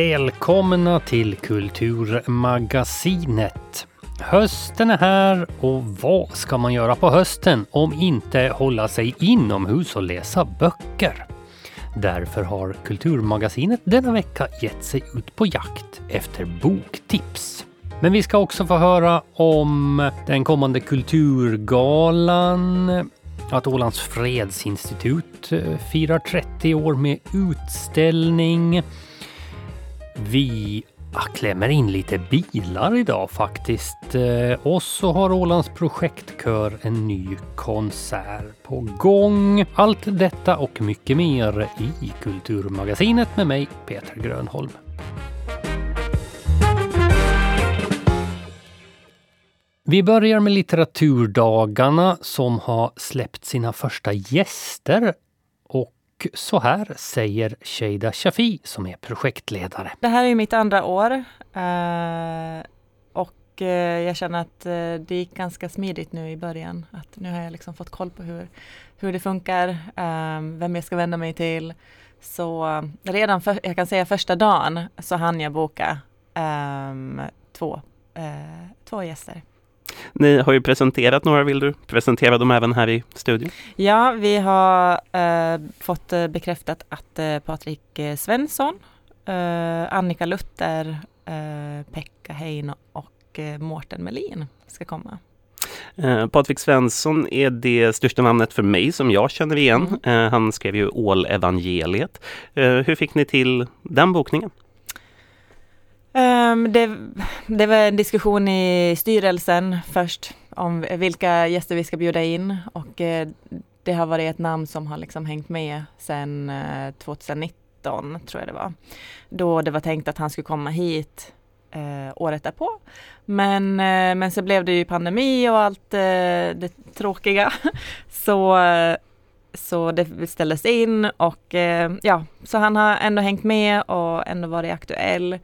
Välkomna till Kulturmagasinet. Hösten är här och vad ska man göra på hösten om inte hålla sig inomhus och läsa böcker? Därför har Kulturmagasinet denna vecka gett sig ut på jakt efter boktips. Men vi ska också få höra om den kommande Kulturgalan, att Ålands fredsinstitut eh, firar 30 år med utställning. Vi klämmer in lite bilar idag faktiskt. Eh, och så har Ålands projektkör en ny konsert på gång. Allt detta och mycket mer i Kulturmagasinet med mig, Peter Grönholm. Vi börjar med litteraturdagarna som har släppt sina första gäster. Och så här säger Sheida Shafi som är projektledare. Det här är mitt andra år eh, och eh, jag känner att eh, det gick ganska smidigt nu i början. Att nu har jag liksom fått koll på hur, hur det funkar, vem jag ska vända mig till. Så redan för, jag kan säga första dagen så hann jag boka två, två gäster. Ni har ju presenterat några, vill du presentera dem även här i studion? Ja, vi har eh, fått eh, bekräftat att eh, Patrik eh, Svensson, eh, Annika Luther, eh, Pekka Hein och eh, Mårten Melin ska komma. Patrik Svensson är det största namnet för mig som jag känner igen. Mm. Han skrev ju Ålevangeliet. Hur fick ni till den bokningen? Um, det, det, var en diskussion i styrelsen först om vilka gäster vi ska bjuda in och uh, det har varit ett namn som har liksom hängt med sedan uh, 2019 tror jag det var. Då det var tänkt att han skulle komma hit uh, året därpå. Men, eh, men så blev det ju pandemi och allt det tråkiga. så så det ställdes in och ja, så han har ändå hängt med och ändå varit aktuell.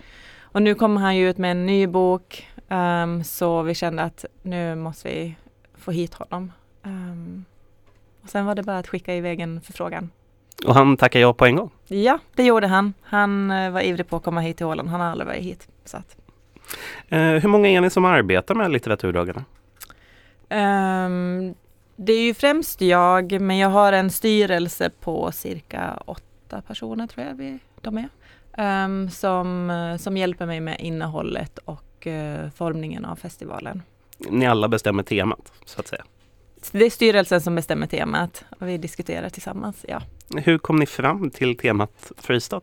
Och nu kommer han ju ut med en ny bok um, så vi kände att nu måste vi få hit honom. Um, och sen var det bara att skicka iväg en förfrågan. Och han tackade ja på en gång? Ja, det gjorde han. Han uh, var ivrig på att komma hit till Åland. Han har aldrig varit hit. Så att. Uh, hur många är ni som arbetar med litteraturdagarna? Um, det är ju främst jag, men jag har en styrelse på cirka åtta personer tror jag vi, de är um, som, eh, som hjälper mig med innehållet och uh, formningen av festivalen. Ni alla bestämmer temat så att säga? Det är styrelsen som bestämmer temat och vi diskuterar tillsammans, ja. Hur kom ni fram till temat Fristad?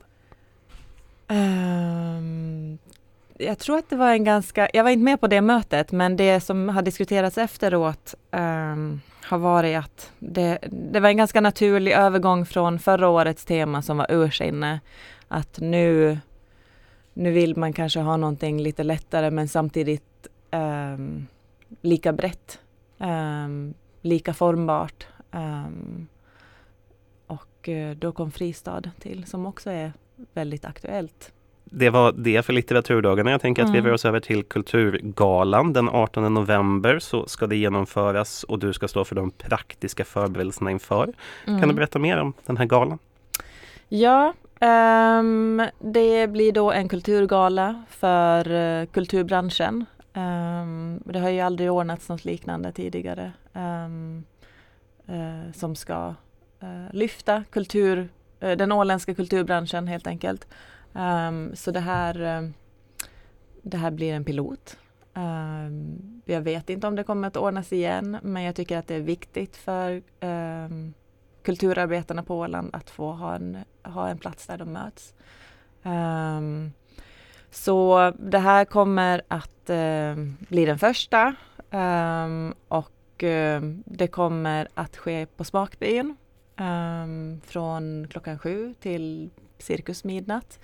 Um, jag tror att det var en ganska, jag var inte med på det mötet, men det som har diskuterats efteråt um, har varit att det, det var en ganska naturlig övergång från förra årets tema som var ursinne att nu, nu vill man kanske ha någonting lite lättare men samtidigt um, lika brett, um, lika formbart. Um, och uh, då kom Fristad till som också är väldigt aktuellt. Det var det för litteraturdagarna. Jag tänker mm. att vi rör oss över till Kulturgalan. Den 18 november så ska det genomföras och du ska stå för de praktiska förberedelserna inför. Mm. Kan du mm. berätta mer om den här galan? Ja, Um, det blir då en kulturgala för uh, kulturbranschen. Um, det har ju aldrig ordnats något liknande tidigare um, uh, som ska uh, lyfta kultur, den åländska kulturbranschen helt enkelt. så det här, det här blir en pilot. jag vet inte om det kommer att ordnas igen men jag tycker att det är viktigt för kulturarbetarna på Åland att få ha en, ha en plats där de möts. Um, så det här kommer att uh, bli den första um, och uh, det kommer att ske på Smakbyn um, från klockan sju till cirkus midnatt.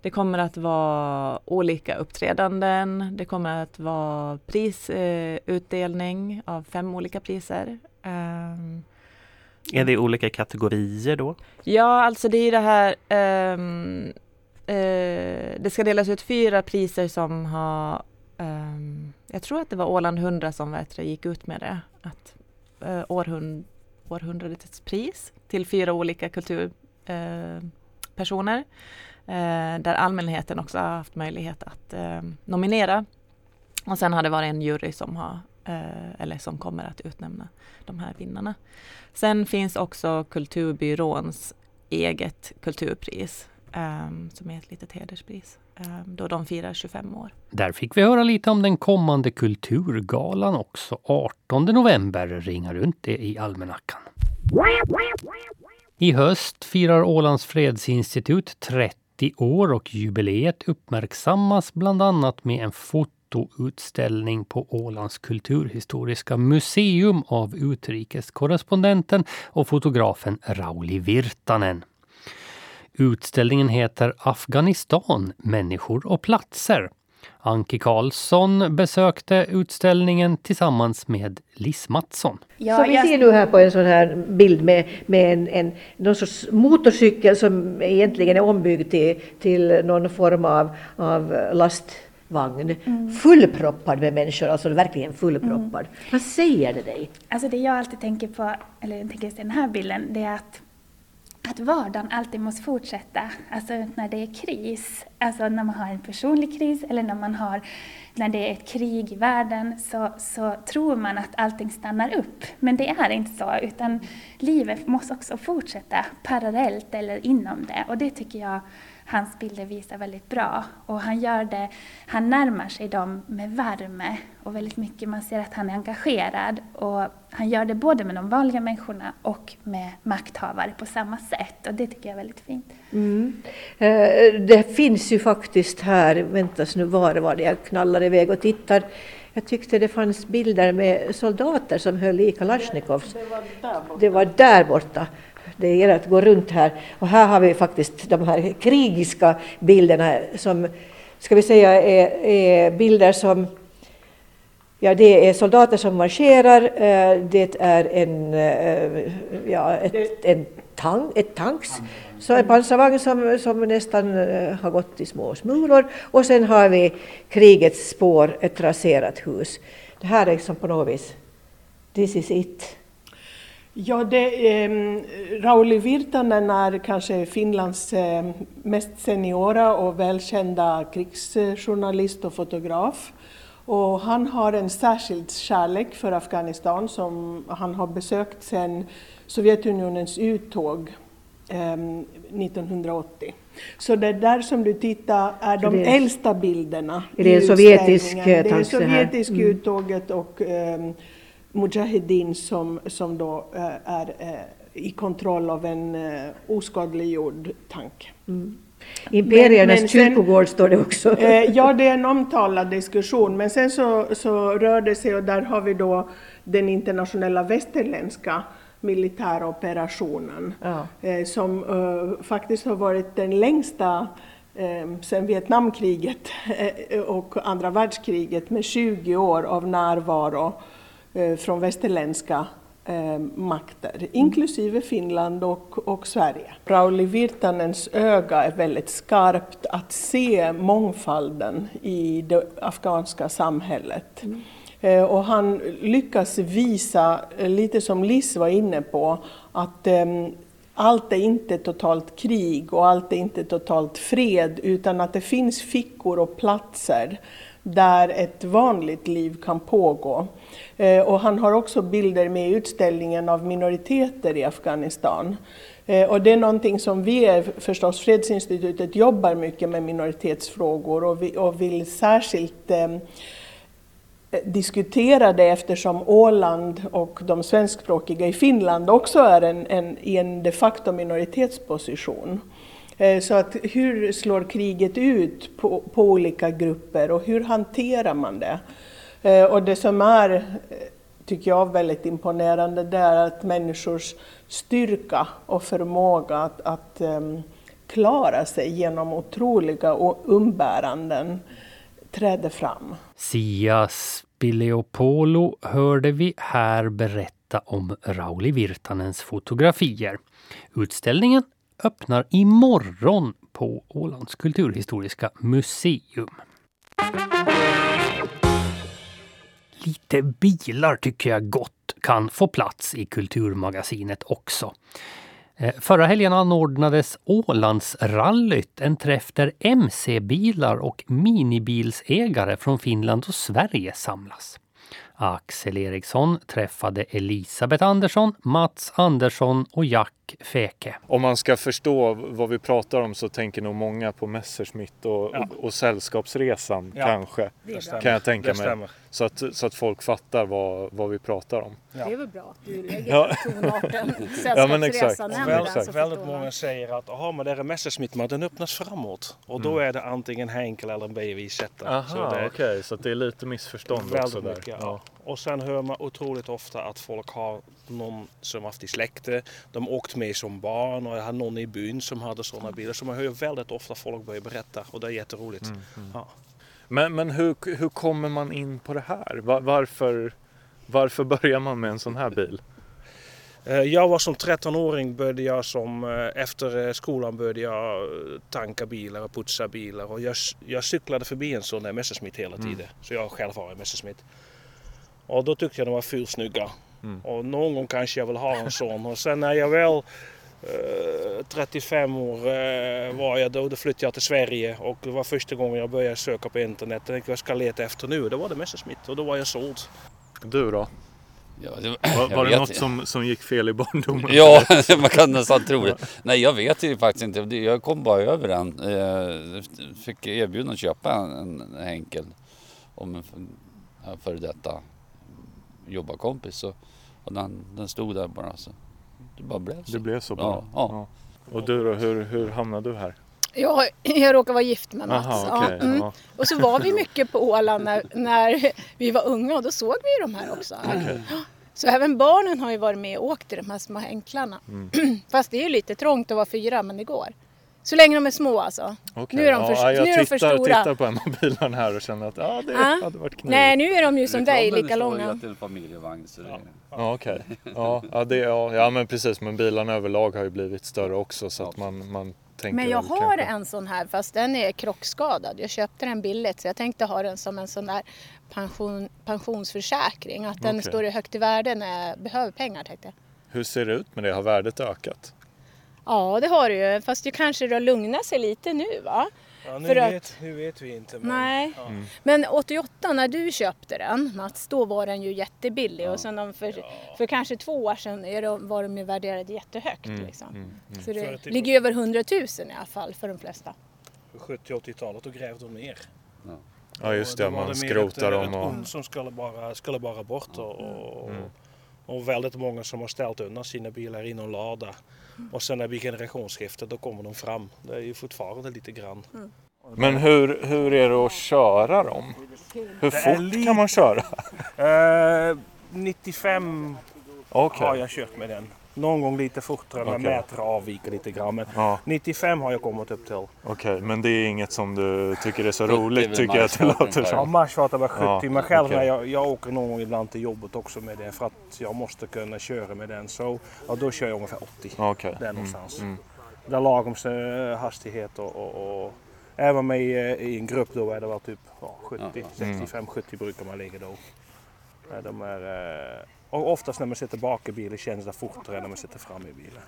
det kommer att vara olika uppträdanden. Det kommer att vara prisutdelning eh, av fem olika priser. Um, är det olika kategorier då? Ja, alltså det är det här um, uh, Det ska delas ut fyra priser som har um, Jag tror att det var Åland 100 som vet, gick ut med det. Att, uh, århund, århundradets pris till fyra olika kulturpersoner personer. Där allmänheten också har haft möjlighet att nominera. Och sen har det varit en jury som har Eh, eller som kommer att utnämna de här vinnarna. Sen finns också Kulturbyråns eget kulturpris um, som är ett litet hederspris um, då de firar 25 år. Där fick vi höra lite om den kommande Kulturgalan också. 18 november ringar runt det i almanackan. I höst firar Ålands fredsinstitut 30 år och jubileet uppmärksammas bland annat med en fotoutställning på Ålands kulturhistoriska museum av utrikeskorrespondenten och fotografen Rauli Virtanen. Utställningen heter Afghanistan, människor och platser. Anki Karlsson besökte utställningen tillsammans med Liss Mattsson. Ja, så vi ser nu här på en sån här bild med, med en, en, någon sorts motorcykel som egentligen är ombyggd till, till någon form av, av lastvagn. Mm. Fullproppad med människor, alltså verkligen fullproppad. Mm. Vad säger det dig? Alltså det jag alltid tänker på, eller jag tänker just den här bilden, det är att att vardagen alltid måste fortsätta, alltså när det är kris. Alltså när man har en personlig kris eller när, man har, när det är ett krig i världen så, så tror man att allting stannar upp. Men det är inte så, utan livet måste också fortsätta parallellt eller inom det. Och det tycker jag hans bilder visar väldigt bra. Och han gör det, han närmar sig dem med värme och väldigt mycket, man ser att han är engagerad. Och han gör det både med de vanliga människorna och med makthavare på samma sätt. Och det tycker jag är väldigt fint. Mm. Eh, det finns ju faktiskt här, väntas nu var var det, jag knallar iväg och tittar. Jag tyckte det fanns bilder med soldater som höll i Kalashnikovs. Det var där borta det det gäller att gå runt här. Och här har vi faktiskt de här krigiska bilderna som, ska vi säga, är, är bilder som Ja, det är soldater som marscherar, eh, det är en, eh, ja, ett, en tank, ett tanks, så en pansarvagn som, som nästan eh, har gått i små smulor och sen har vi krigets spår, ett raserat hus. Det här är liksom på något vis, this is it. Ja, det, eh, Rauli Virtanen är kanske Finlands eh, mest seniora och välkända krigsjournalist och fotograf. Och han har en särskild kärlek för Afghanistan som han har besökt sedan Sovjetunionens uttåg eh, 1980. Så det där som du tittar är de är, äldsta bilderna. Är det sovjetisk Det är sovjetisk mm. uttåget och ehm, Mujahedin som, som då äh, är äh, i kontroll av en äh, oskadliggjord tank. Mm. Imperiernas kyrkogård står det också. Eh, ja, det är en omtalad diskussion, men sen så, så rör det sig, och där har vi då den internationella västerländska militära operationen, ja. eh, som eh, faktiskt har varit den längsta eh, sedan Vietnamkriget och andra världskriget med 20 år av närvaro Eh, från västerländska eh, makter, inklusive Finland och, och Sverige. Rauli Virtanens öga är väldigt skarpt att se mångfalden i det afghanska samhället. Mm. Eh, och han lyckas visa, lite som Liz var inne på, att allt är inte totalt krig och allt är inte totalt fred, utan att det finns fickor och platser där ett vanligt liv kan pågå. Eh, och han har också bilder med i utställningen av minoriteter i Afghanistan. Eh, och det är någonting som vi, förstås Fredsinstitutet, jobbar mycket med minoritetsfrågor och, vi, och vill särskilt eh, diskutera det eftersom Åland och de svenskspråkiga i Finland också är en, en, i en de facto minoritetsposition. Eh, så att hur slår kriget ut på, på olika grupper och hur hanterar man det? Eh, och det som är, eh, tycker jag, väldigt imponerande det är att människors styrka och förmåga att, att um, klara sig genom otroliga umbäranden träder fram. Sia Spileopolo hörde vi här berätta om Rauli Virtanens fotografier. Utställningen öppnar imorgon på Ålands kulturhistoriska museum. Lite bilar tycker jag gott kan få plats i Kulturmagasinet också. Eh, förra helgen anordnades Ålandsrallyt, en träff där mc-bilar och minibilsägare från Finland och Sverige samlas. Axel Eriksson träffade Elisabeth Andersson, Mats Andersson och Jack Feke. Om man ska förstå vad vi pratar om så tänker nog många på Messerschmitt och, ja. och, och Sällskapsresan ja. kanske. Kan jag tänka mig. Så att, så att folk fattar vad, vad vi pratar om. Ja. Det är väl bra att du lägger ja. tonarten Sällskapsresan ja, väldigt, väldigt många säger att aha, men det är Messerschmitt, men den öppnas framåt. Och då mm. är det antingen Henkel eller en BV-sättare. Aha, okej, okay. så det är lite missförstånd också där. Mycket, ja. Och sen hör man otroligt ofta att folk har någon som haft i släkte. De åkt med som barn och jag har någon i byn som hade sådana bilar. Så man hör väldigt ofta folk börja berätta och det är jätteroligt. Mm, mm. Ja. Men, men hur, hur kommer man in på det här? Var, varför, varför börjar man med en sån här bil? Eh, jag var som 13-åring började jag som, eh, efter eh, skolan började jag tanka bilar och putsa bilar och jag, jag cyklade förbi en sån där Messerschmitt hela mm. tiden. Mm. Så jag själv har en Messerschmitt. Och då tyckte jag de var fyrsnygga. Mm. Och någon gång kanske jag vill ha en sån. Och sen när jag väl 35 år var jag då, då flyttade jag till Sverige och det var första gången jag började söka på internet. Jag tänkte vad jag ska leta efter nu? Då var det Messerschmitt och då var jag såld. Du då? Ja, det, var, var det något som, som gick fel i barndomen? Ja, man kan nästan tro det. Nej, jag vet ju faktiskt inte. Jag kom bara över den. Jag fick erbjudande att köpa en, en Henkel om en före detta jobbarkompis. Och, och den, den stod där bara. Så det bara blev så. Det blev så bara? Ja. ja. Och du då, hur, hur hamnade du här? Jag, jag råkar vara gift med Mats. Aha, okay, ja, mm. Och så var vi mycket på Åland när, när vi var unga och då såg vi de här också. Okay. Så även barnen har ju varit med och åkt i de här små hänklarna. Mm. Fast det är ju lite trångt att vara fyra men det går. Så länge de är små alltså. Okay. Nu är de för, ja, jag nu är de för stora. Jag tittar på en av bilarna här och känner att ja, det ja. hade varit knivigt. Nej, nu är de ju som dig, lika långa. till en familjevagn. Så ja, ja okej. Okay. Ja, ja, det, ja, ja, men precis. Men bilarna överlag har ju blivit större också så att man, man men jag har kanske. en sån här fast den är krockskadad. Jag köpte den billigt så jag tänkte ha den som en sån där pension, pensionsförsäkring. Att den okay. står i högt i värde när jag behöver pengar tänkte jag. Hur ser det ut med det? Har värdet ökat? Ja det har det ju fast det kanske har lugnat sig lite nu va? Ja, nu, vet, att, nu vet vi inte. Men, nej. Ja. Mm. men 88 när du köpte den Mats, då var den ju jättebillig ja. och sen de för, ja. för kanske två år sedan var de ju värderade jättehögt. Mm. Liksom. Mm. Mm. Så det ligger över 100 000 i alla fall för de flesta. På 70-80-talet då grävde de ner. Ja, just det, man skrotar dem. Och... Ett som skulle bara, skulle bara bort och, och, mm. Och väldigt många som har ställt undan sina bilar i någon lada och sen när det blir generationsskifte då kommer de fram. Det är ju fortfarande lite grann. Mm. Men hur, hur är det att köra dem? Hur fort kan man köra? Uh, 95 okay. har jag kört med den. Någon gång lite fortare okay. när mätare avviker lite grann. Men ja. 95 har jag kommit upp till. Okej, okay, men det är inget som du tycker är så roligt tycker jag att det låter som. Ja, marschfart var 70. Ja, men själv okay. när jag, jag åker någon gång ibland till jobbet också med det för att jag måste kunna köra med den. Så ja, då kör jag ungefär 80. Okay. Där mm, någonstans. Mm. Det är lagom hastighet och, och, och även med i, en grupp då är det var typ ja, 70, ja, 65, 70 brukar man ligga då. De är, eh, och oftast när man sitter bak i bilen känns det fortare än när man sitter fram i bilen.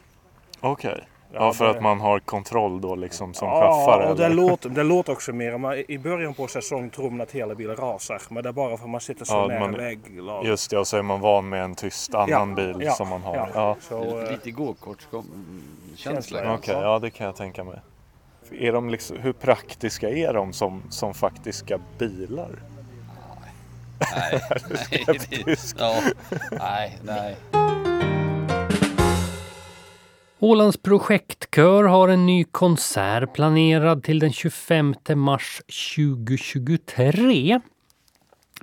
Okej. Okay. Ja, ja, för det... att man har kontroll då liksom som ja, chaufför? Ja, det låter, det låter också mer. Man, I början på säsongen tror man att hela bilen rasar. Men det är bara för att man sitter så ja, nära man, vägg. Just det, och så är man van med en tyst annan bil ja, som man har. Ja. Så, lite, lite gåkortskänsla. Okej, okay, ja det kan jag tänka mig. Är de liksom, hur praktiska är de som, som faktiska bilar? Nej, nej, ja, nej, nej. Ålands projektkör har en ny konsert planerad till den 25 mars 2023.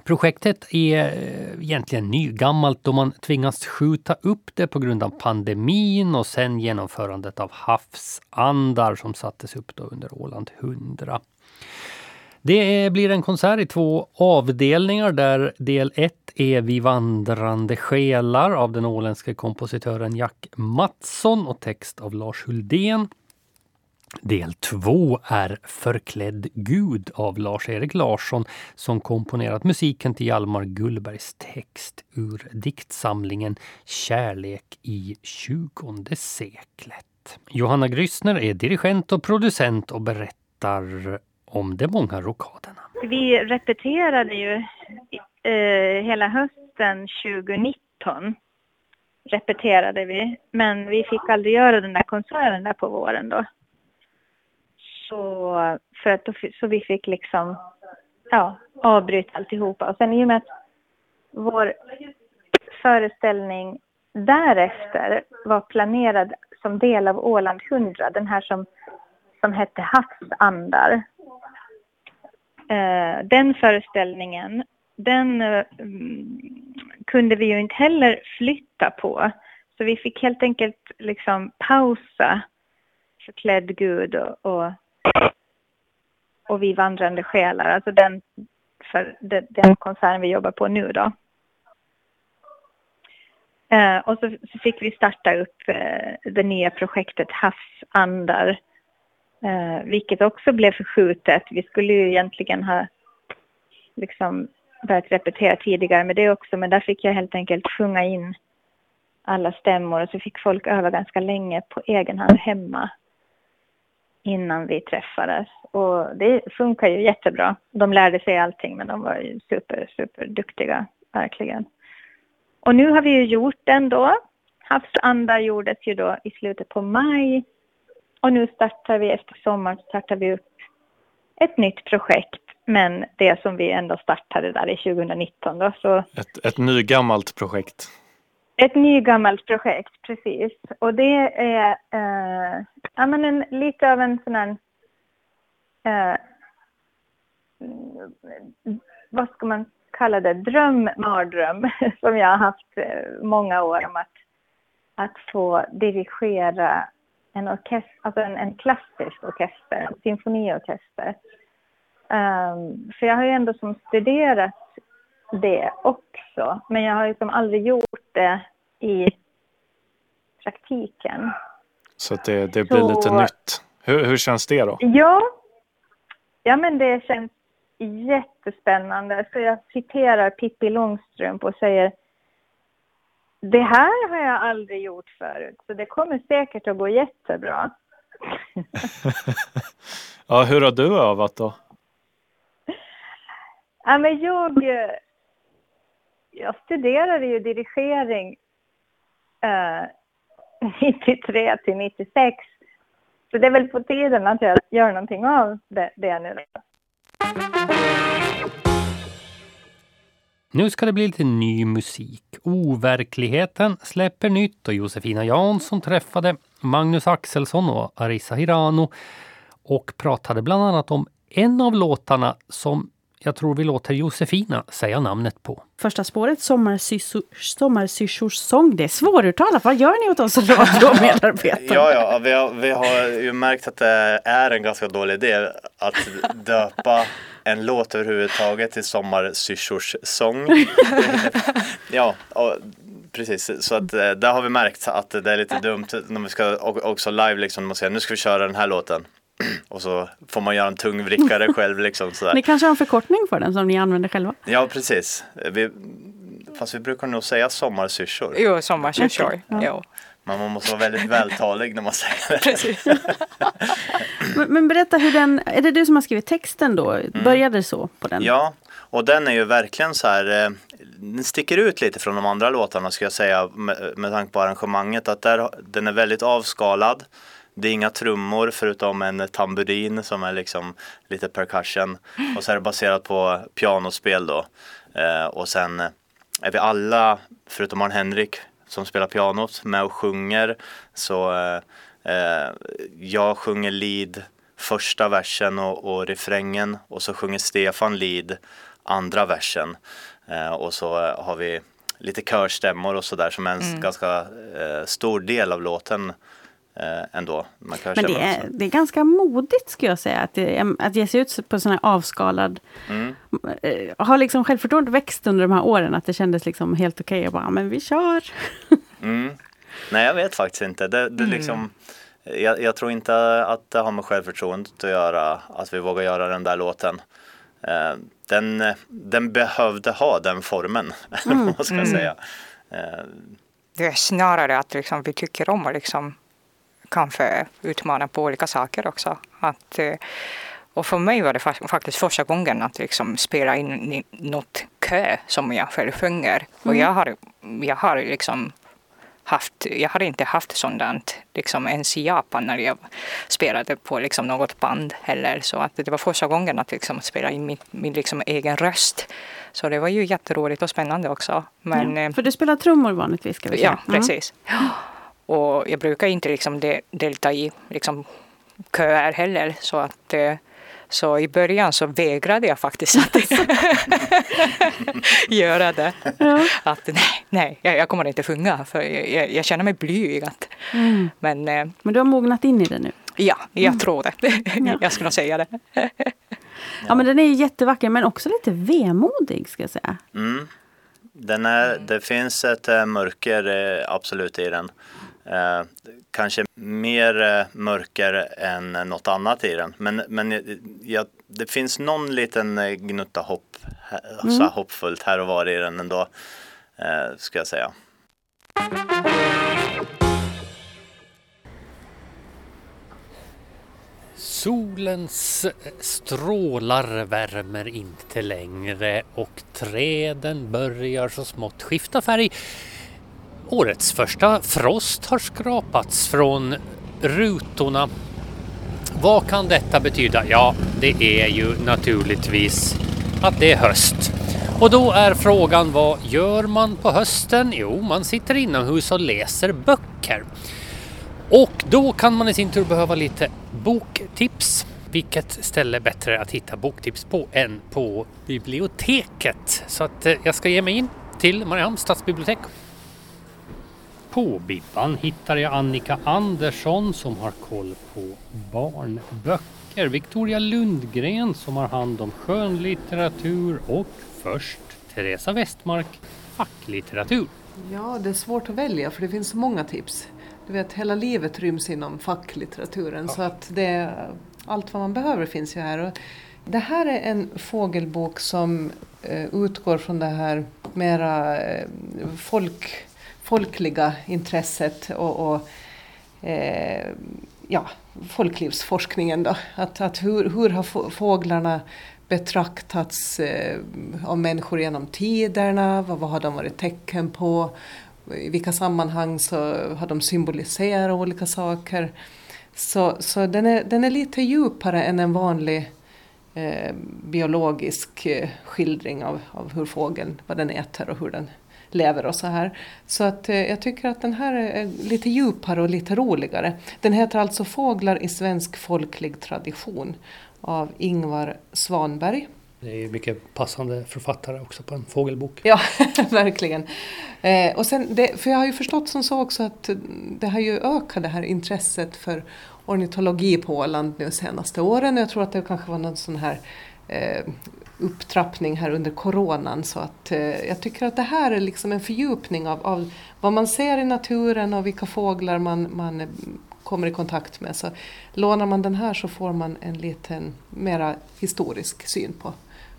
Projektet är eh, egentligen nygammalt då man tvingas skjuta upp det på grund av pandemin och sen genomförandet av havsandar som sattes upp då under Åland 100. Det blir en konsert i två avdelningar där del 1 är Vi vandrande själar av den åländske kompositören Jack Mattsson och text av Lars Huldén. Del två är Förklädd Gud av Lars-Erik Larsson som komponerat musiken till Hjalmar Gullbergs text ur diktsamlingen Kärlek i tjugonde seklet. Johanna Grysner är dirigent och producent och berättar om de många rockaderna. Vi repeterade ju eh, hela hösten 2019 repeterade vi, men vi fick aldrig göra den där konserten där på våren då. Så, för att då, så vi fick liksom ja, avbryta alltihopa. Och sen i och med att vår föreställning därefter var planerad som del av Åland 100, den här som, som hette Havsandar. Eh, den föreställningen, den eh, kunde vi ju inte heller flytta på. Så vi fick helt enkelt liksom pausa förklädd Gud och, och och Vi vandrande själar, alltså den, för den, den konserten vi jobbar på nu då. Eh, och så, så, fick vi starta upp eh, det nya projektet Havsandar, eh, vilket också blev förskjutet. Vi skulle ju egentligen ha liksom börjat repetera tidigare med det också, men där fick jag helt enkelt sjunga in alla stämmor och så fick folk öva ganska länge på egen hand hemma innan vi träffades. Och det funkar ju jättebra. De lärde sig allting men de var ju super, super duktiga, verkligen. Och nu har vi ju gjort den då. Havsanda gjordes ju då i slutet på maj. Och nu startar vi efter sommaren startar vi upp ett nytt projekt. Men det som vi ändå startade där i 2019 då. Så ett, ett nygammalt projekt. Ett nygammalt projekt, precis. Och det är eh, ja, men en, lite av en sån här... Eh, vad ska man kalla det? Dröm, mardröm som jag har haft eh, många år om att, att få dirigera en orkester, alltså en, en klassisk orkester, en symfoniorkester. Um, för jag har ju ändå som studerat det också, men jag har liksom aldrig gjort det i praktiken. Så det, det blir Så, lite nytt. Hur, hur känns det då? Ja, ja men det känns jättespännande. Så jag citerar Pippi Långstrump och säger det här har jag aldrig gjort förut, så det kommer säkert att gå jättebra. ja, hur har du övat då? Ja, men jag, jag studerade ju dirigering eh, 93 till 96. Så det är väl på tiden att jag gör någonting av det, det nu. Nu ska det bli lite ny musik. Overkligheten släpper nytt och Josefina Jansson träffade Magnus Axelsson och Arisa Hirano och pratade bland annat om en av låtarna som jag tror vi låter Josefina säga namnet på. Första spåret, Sommarsyrsors sång. Det är svåruttalat. Vad gör ni åt oss radiomedarbetare? ja, ja vi, har, vi har ju märkt att det är en ganska dålig idé att döpa en låt överhuvudtaget till Sommarsyrsors sång. ja, och, precis. Så att eh, där har vi märkt att det är lite dumt när vi ska också live liksom och säga nu ska vi köra den här låten. Och så får man göra en tung vrickare själv. Liksom, sådär. Ni kanske har en förkortning för den som ni använder själva? Ja, precis. Vi, fast vi brukar nog säga sommarsyrsor. Jo, sommarsyrsor. Okay. Ja. Men man måste vara väldigt vältalig när man säger det. Men, men, berätta hur den, är det du som har skrivit texten då? Mm. Började det så på den? Ja, och den är ju verkligen så här, eh, den sticker ut lite från de andra låtarna ska jag säga med, med tanke på arrangemanget. Att där, den är väldigt avskalad. Det är inga trummor förutom en tamburin som är liksom lite percussion. Och så är det baserat på pianospel då. Eh, och sen är vi alla, förutom Arn Henrik som spelar pianot, med och sjunger. Så eh, eh, jag sjunger lead första versen och, och refrängen och så sjunger Stefan lead andra versen. Eh, och så har vi lite körstämmor och sådär som är en mm. ganska eh, stor del av låten eh, ändå. Man kan Men det är, det är ganska modigt skulle jag säga att, det, att ge sig ut på sån här avskalad... Mm. Eh, har liksom självförtroendet växt under de här åren? Att det kändes liksom helt okej okay, bara, men vi kör. mm. Nej, jag vet faktiskt inte. Det, det mm. liksom, jag, jag, tror inte att det har med självförtroendet att göra, att vi vågar göra den där låten. Eh, den, den behövde ha den formen, mm. vad ska jag mm. säga. Eh, det är snarare att liksom vi tycker om att liksom kanske utmana på olika saker också. Att, eh, och för mig var det faktiskt första gången att liksom spela in något kö som jag själv sjunger. Mm. Och jag har, jag har liksom haft, jag har inte haft sådant liksom ens i Japan när jag spelade på liksom något band heller. Så att det var första gången att liksom spela in min, min liksom egen röst. Så det var ju jätteroligt och spännande också. Men, ja, för du spelar trummor vanligtvis? Ska vi säga. Ja, mm. precis. Mm. Och jag brukar inte liksom de, delta i liksom köer heller. Så att eh, så i början så vägrade jag faktiskt att göra det. Ja. Att nej, nej, jag, kommer inte sjunga för jag, jag känner mig blyg. Att, mm. men, eh, men du har mognat in i det nu? Ja, jag mm. tror det. Ja. jag skulle säga det. ja. men den är jättevacker men också lite vemodig ska jag säga. Mm. Den är, det finns ett äh, mörker absolut i den. Eh, kanske mer eh, mörker än något annat i den. Men, men ja, det finns någon liten eh, gnutta hopp, mm. så hoppfullt här och var i den ändå, eh, ska jag säga. Solens strålar värmer inte längre och träden börjar så smått skifta färg Årets första frost har skrapats från rutorna. Vad kan detta betyda? Ja, det är ju naturligtvis att det är höst. Och då är frågan vad gör man på hösten? Jo, man sitter inomhus och läser böcker. Och då kan man i sin tur behöva lite boktips. Vilket ställe är bättre att hitta boktips på än på biblioteket? Så att eh, jag ska ge mig in till Mariehamns stadsbibliotek på Bibban hittar jag Annika Andersson som har koll på barnböcker. Victoria Lundgren som har hand om skönlitteratur och först Teresa Westmark facklitteratur. Ja, det är svårt att välja för det finns så många tips. Du vet, hela livet ryms inom facklitteraturen ja. så att det, allt vad man behöver finns ju här. Och det här är en fågelbok som eh, utgår från det här mera eh, folk folkliga intresset och, och eh, ja, folklivsforskningen. Då. Att, att hur, hur har fåglarna betraktats eh, av människor genom tiderna? Vad, vad har de varit tecken på? I vilka sammanhang så har de symboliserat olika saker? Så, så den, är, den är lite djupare än en vanlig eh, biologisk eh, skildring av, av hur fågeln, vad den äter och hur den lever och så här. Så att eh, jag tycker att den här är lite djupare och lite roligare. Den heter alltså Fåglar i svensk folklig tradition av Ingvar Svanberg. Det är mycket passande författare också på en fågelbok. Ja, verkligen. Eh, och sen det, för jag har ju förstått som så också att det har ju ökat det här intresset för ornitologi på Åland nu senaste åren. Jag tror att det kanske var någon sån här eh, upptrappning här under coronan. Så att, eh, jag tycker att det här är liksom en fördjupning av, av vad man ser i naturen och vilka fåglar man, man kommer i kontakt med. Så lånar man den här så får man en liten mera historisk syn på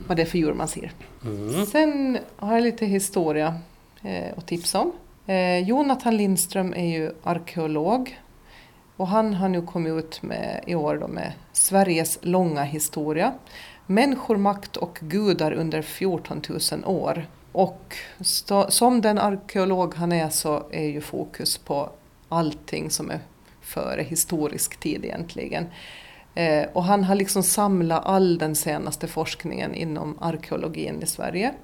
vad det är för djur man ser. Mm. Sen har jag lite historia eh, att tipsa om. Eh, Jonathan Lindström är ju arkeolog och han har nu kommit ut med, i år då med Sveriges långa historia. Människor, makt och gudar under 14 000 år. Och som den arkeolog han är så är ju fokus på allting som är före historisk tid egentligen. Eh, och han har liksom samlat all den senaste forskningen inom arkeologin i Sverige.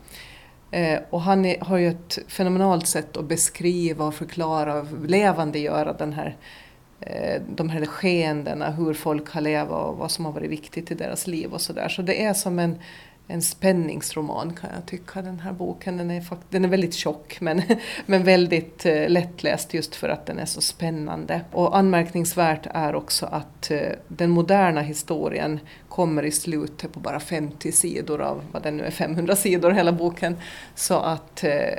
Eh, och han är, har ju ett fenomenalt sätt att beskriva och förklara och levandegöra den här Eh, Eh, de här skeendena, hur folk har levt och vad som har varit viktigt i deras liv och sådär. Så det är som en, en spänningsroman kan jag tycka, den här boken. Den är, den är väldigt tjock men, men väldigt eh, lättläst just för att den är så spännande. Och anmärkningsvärt är också att eh, den moderna historien kommer i slutet på bara 50 sidor av vad den nu är, 500 sidor hela boken. Så att, eh,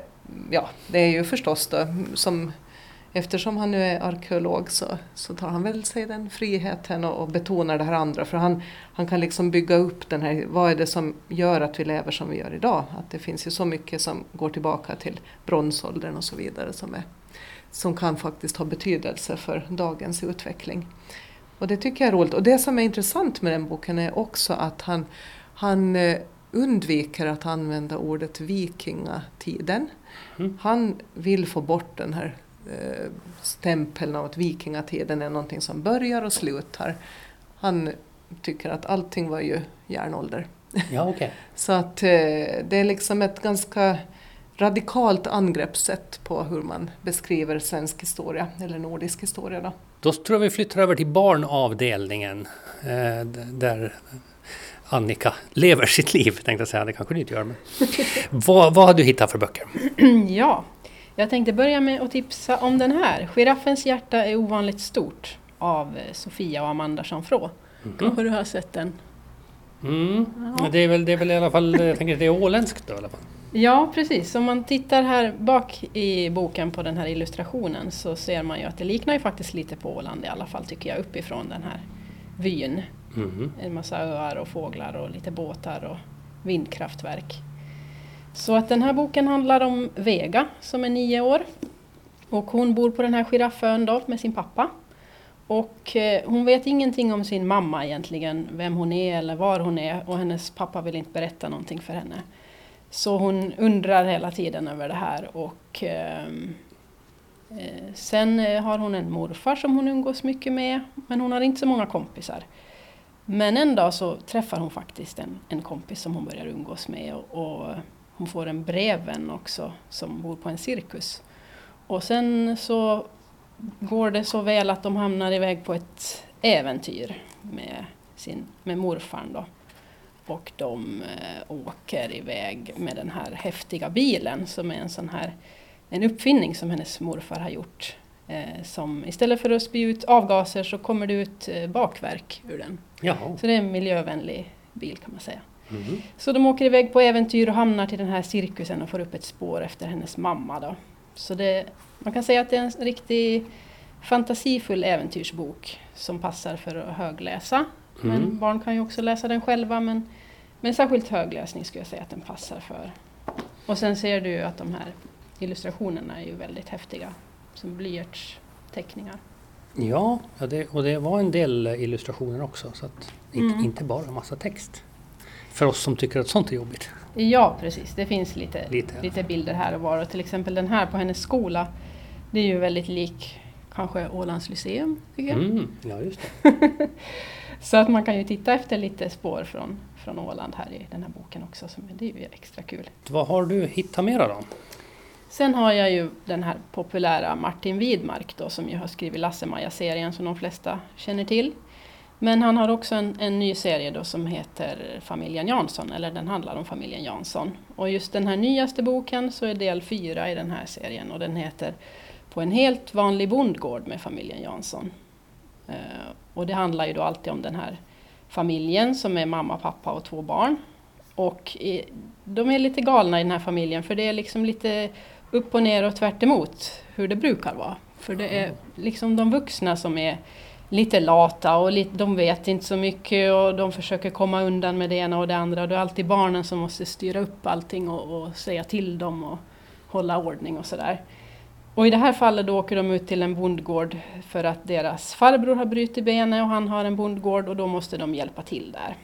ja, det är ju förstås då som eftersom han nu är arkeolog så, så tar han väl sig den friheten och, och betonar det här andra. För han, han kan liksom bygga upp den här, vad är det som gör att vi lever som vi gör idag? Att det finns ju så mycket som går tillbaka till bronsåldern och så vidare som, är, som kan faktiskt ha betydelse för dagens utveckling. Och det tycker jag är roligt. Och det som är intressant med den boken är också att han, han eh, undviker att använda ordet vikingatiden. Mm. Han vill få bort den här eh, stämpeln av att vikingatiden är någonting som börjar och slutar. Han tycker att allting var ju järnålder. Ja, okay. Så att eh, det är liksom ett ganska radikalt angreppssätt på hur man beskriver svensk historia, eller nordisk historia. Då, då tror jag vi flyttar över till barnavdelningen, eh, där Annika lever sitt liv, tänkte jag säga. Det kanske du inte gör. Men. vad, vad har du hittat för böcker? ja, jag tänkte börja med att tipsa om den här. Giraffens hjärta är ovanligt stort av Sofia och Amanda Jeanfrå. Mm. Kanske du har sett den? Mm. Ja. Det, är väl, det är väl i alla fall, jag tänker det är åländskt då i alla fall. Ja precis, om man tittar här bak i boken på den här illustrationen så ser man ju att det liknar ju faktiskt lite på Åland i alla fall tycker jag uppifrån den här vyn. Mm. En massa öar och fåglar och lite båtar och vindkraftverk. Så att den här boken handlar om Vega som är nio år. Och hon bor på den här giraffön då med sin pappa. Och eh, hon vet ingenting om sin mamma egentligen, vem hon är eller var hon är och hennes pappa vill inte berätta någonting för henne. Så hon undrar hela tiden över det här och ehm, eh, sen eh, har hon en morfar som hon umgås mycket med men hon har inte så många kompisar. Men en dag så träffar hon faktiskt en, en kompis som hon börjar umgås med och, och hon får en brevvän också som bor på en cirkus. Och sen så går det så väl att de hamnar iväg på ett äventyr med, sin, med morfarn då. Och de eh, åker iväg med den här häftiga bilen som är en sån här en uppfinning som hennes morfar har gjort. Eh, som istället för att spy ut avgaser så kommer det ut eh, bakverk ur den. Jaha. Så det är en miljövänlig bil kan man säga. Mm. Så de åker iväg på äventyr och hamnar till den här cirkusen och får upp ett spår efter hennes mamma. Då. Så det, man kan säga att det är en riktig fantasifull äventyrsbok som passar för att högläsa. Mm. Men barn kan ju också läsa den själva men, men särskilt högläsning skulle jag säga att den passar för. Och sen ser du att de här illustrationerna är ju väldigt häftiga som blyertsteckningar. Ja, ja det, och det var en del illustrationer också så att inte, mm. inte bara massa text. För oss som tycker att sånt är jobbigt. Ja precis, det finns lite, lite, ja. lite bilder här och var. Och till exempel den här på hennes skola. Det är ju väldigt lik kanske Ålands Lyceum, tycker jag. Mm, ja, just så att man kan ju titta efter lite spår från, från Åland här i den här boken också. Så det är ju extra kul. Vad har du hittat mera då? Sen har jag ju den här populära Martin Widmark då som ju har skrivit Lasse-Maja-serien som de flesta känner till. Men han har också en, en, ny serie då som heter Familjen Jansson, eller den handlar om familjen Jansson. Och just den här nyaste boken så är del fyra i den här serien och den heter På en helt vanlig bondgård med familjen Jansson. Uh, och det handlar ju då alltid om den här familjen som är mamma, pappa och två barn. Och i, de är lite galna i den här familjen för det är liksom lite upp och ner och tvärt hur det brukar vara. För det är liksom de vuxna som är lite lata och lite, de vet inte så mycket och de försöker komma undan med det ena och det andra. Det är alltid barnen som måste styra upp allting och, och säga till dem och hålla ordning och sådär. Och i det här fallet då åker de ut till en bondgård för att deras farbror har brutit benet och han har en bondgård och då måste de hjälpa till där.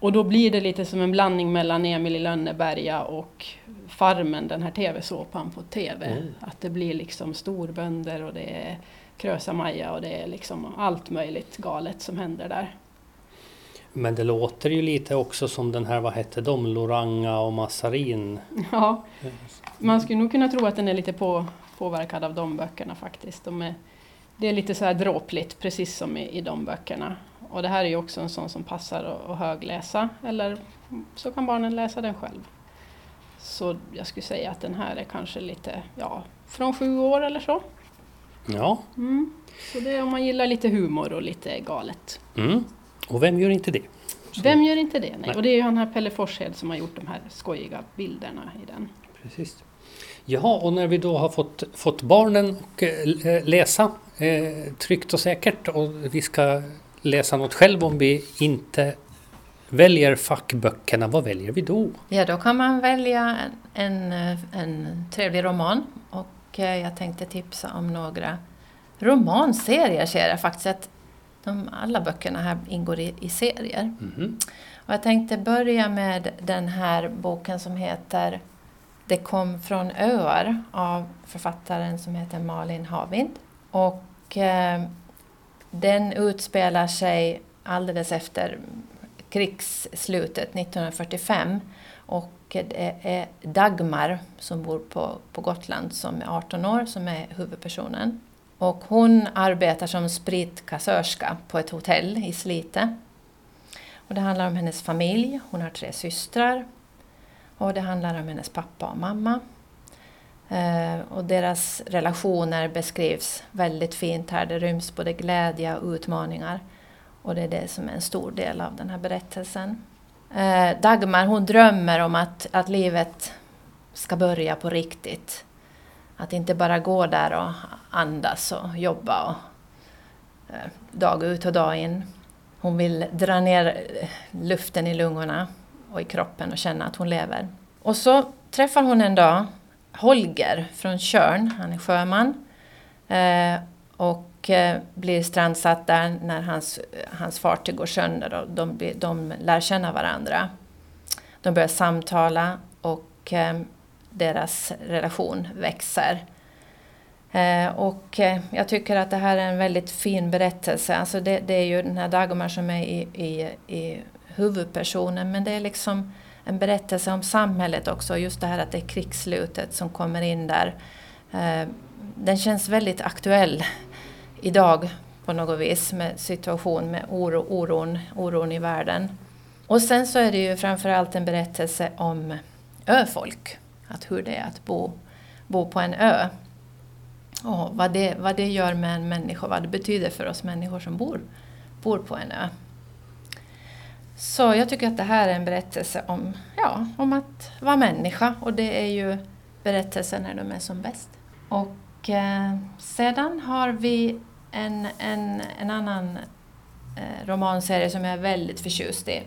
Och då blir det lite som en blandning mellan Emil i Lönneberga och Farmen, den här tv-såpan på tv. Mm. Att det blir liksom storbönder och det är Krösa-Maja och det är liksom allt möjligt galet som händer där. Men det låter ju lite också som den här, vad hette de, Loranga och Massarin? Ja, man skulle nog kunna tro att den är lite på, påverkad av de böckerna faktiskt. De är, det är lite så här dråpligt, precis som i, i de böckerna. Och det här är ju också en sån som passar att, att högläsa, eller så kan barnen läsa den själv. Så jag skulle säga att den här är kanske lite, ja, från sju år eller så. Ja. Mm. Så det är om man gillar lite humor och lite galet. Mm. Och vem gör inte det? Så. Vem gör inte det? Nej. Nej. Och det är ju han här Pelle Forshed som har gjort de här skojiga bilderna i den. Precis. Ja, och när vi då har fått, fått barnen att eh, läsa eh, tryggt och säkert och vi ska läsa något själv om vi inte väljer fackböckerna, vad väljer vi då? Ja, då kan man välja en, en, en trevlig roman och eh, jag tänkte tipsa om några romanserier ser jag faktiskt. Att de, alla böckerna här ingår i, i serier. Mm. Och jag tänkte börja med den här boken som heter Det kom från öar av författaren som heter Malin Havind. Och eh, den utspelar sig alldeles efter krigsslutet 1945 och det eh, är eh, Dagmar som bor på, på Gotland som är 18 år som är huvudpersonen. Och hon arbetar som spritkassörska på ett hotell i Slite. Och det handlar om hennes familj, hon har tre systrar. Och det handlar om hennes pappa och mamma. Eh, och deras relationer beskrivs väldigt fint här. Det ryms både glädje och utmaningar. Och det är det som är en stor del av den här berättelsen. Eh, Dagmar hon drömmer om att, att livet ska börja på riktigt. Att inte bara gå där och andas och jobba och, eh, dag ut och dag in. Hon vill dra ner eh, luften i lungorna och i kroppen och känna att hon lever. Och så träffar hon en dag Holger från Körn, han är sjöman. Eh, och och eh, blir strandsatt där när hans, hans fartyg går sönder och de, de lär känna varandra. De börjar samtala och eh, deras relation växer. Eh, och jag tycker att det här är en väldigt fin berättelse. Alltså det, det är ju den här Dagmar som är i, i, i huvudpersonen men det är liksom en berättelse om samhället också. Just det här att det är krigsslutet som kommer in där. Den känns väldigt aktuell idag på något vis med situation med oro, oron, oron i världen. Och sen så är det ju framförallt en berättelse om öfolk. Att hur det är att bo, bo på en ö. Och vad det, vad det gör med en människa, vad det betyder för oss människor som bor, bor på en ö. Så jag tycker att det här är en berättelse om, ja, om att vara människa och det är ju berättelsen när de är som bäst. Och eh, sedan har vi en, en, en annan eh, romanserie som jag är väldigt förtjust i.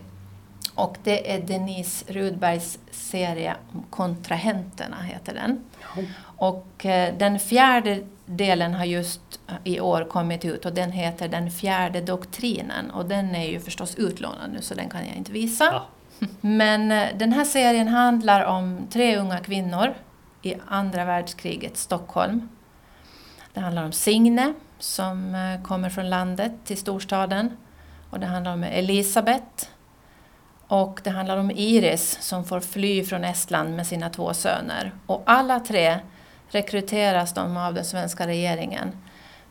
Och det är Denise Rudbergs serie Kontrahenterna, heter den. Ja. Och eh, den fjärde delen har just i år kommit ut och den heter Den fjärde doktrinen och den är ju förstås utlånad nu så den kan jag inte visa. Ja. Men eh, den här serien handlar om tre unga kvinnor i andra världskrigets Stockholm. Det handlar om Signe som eh, kommer från landet till storstaden och det handlar om Elisabeth och det handlar om Iris som får fly från Estland med sina två söner. Och alla tre rekryteras de av den svenska regeringen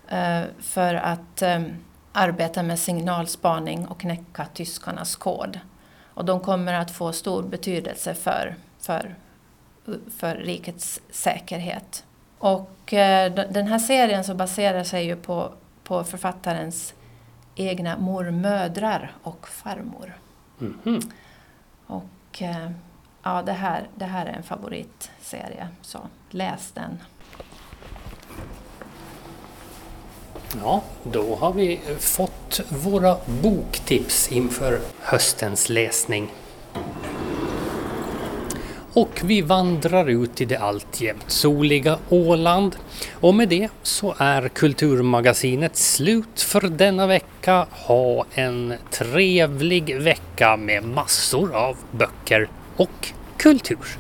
eh, för att eh, arbeta med signalspaning och knäcka tyskarnas kod. Och de kommer att få stor betydelse för, för, för rikets säkerhet. Och eh, den här serien så baserar sig ju på, på författarens egna mormödrar och farmor. Mm -hmm. Och ja, det här, det här är en favoritserie, så läs den. Ja, då har vi fått våra boktips inför höstens läsning. Och vi vandrar ut i det alltjämt soliga Åland. Och med det så är Kulturmagasinet slut för denna vecka. Ha en trevlig vecka med massor av böcker och kultur.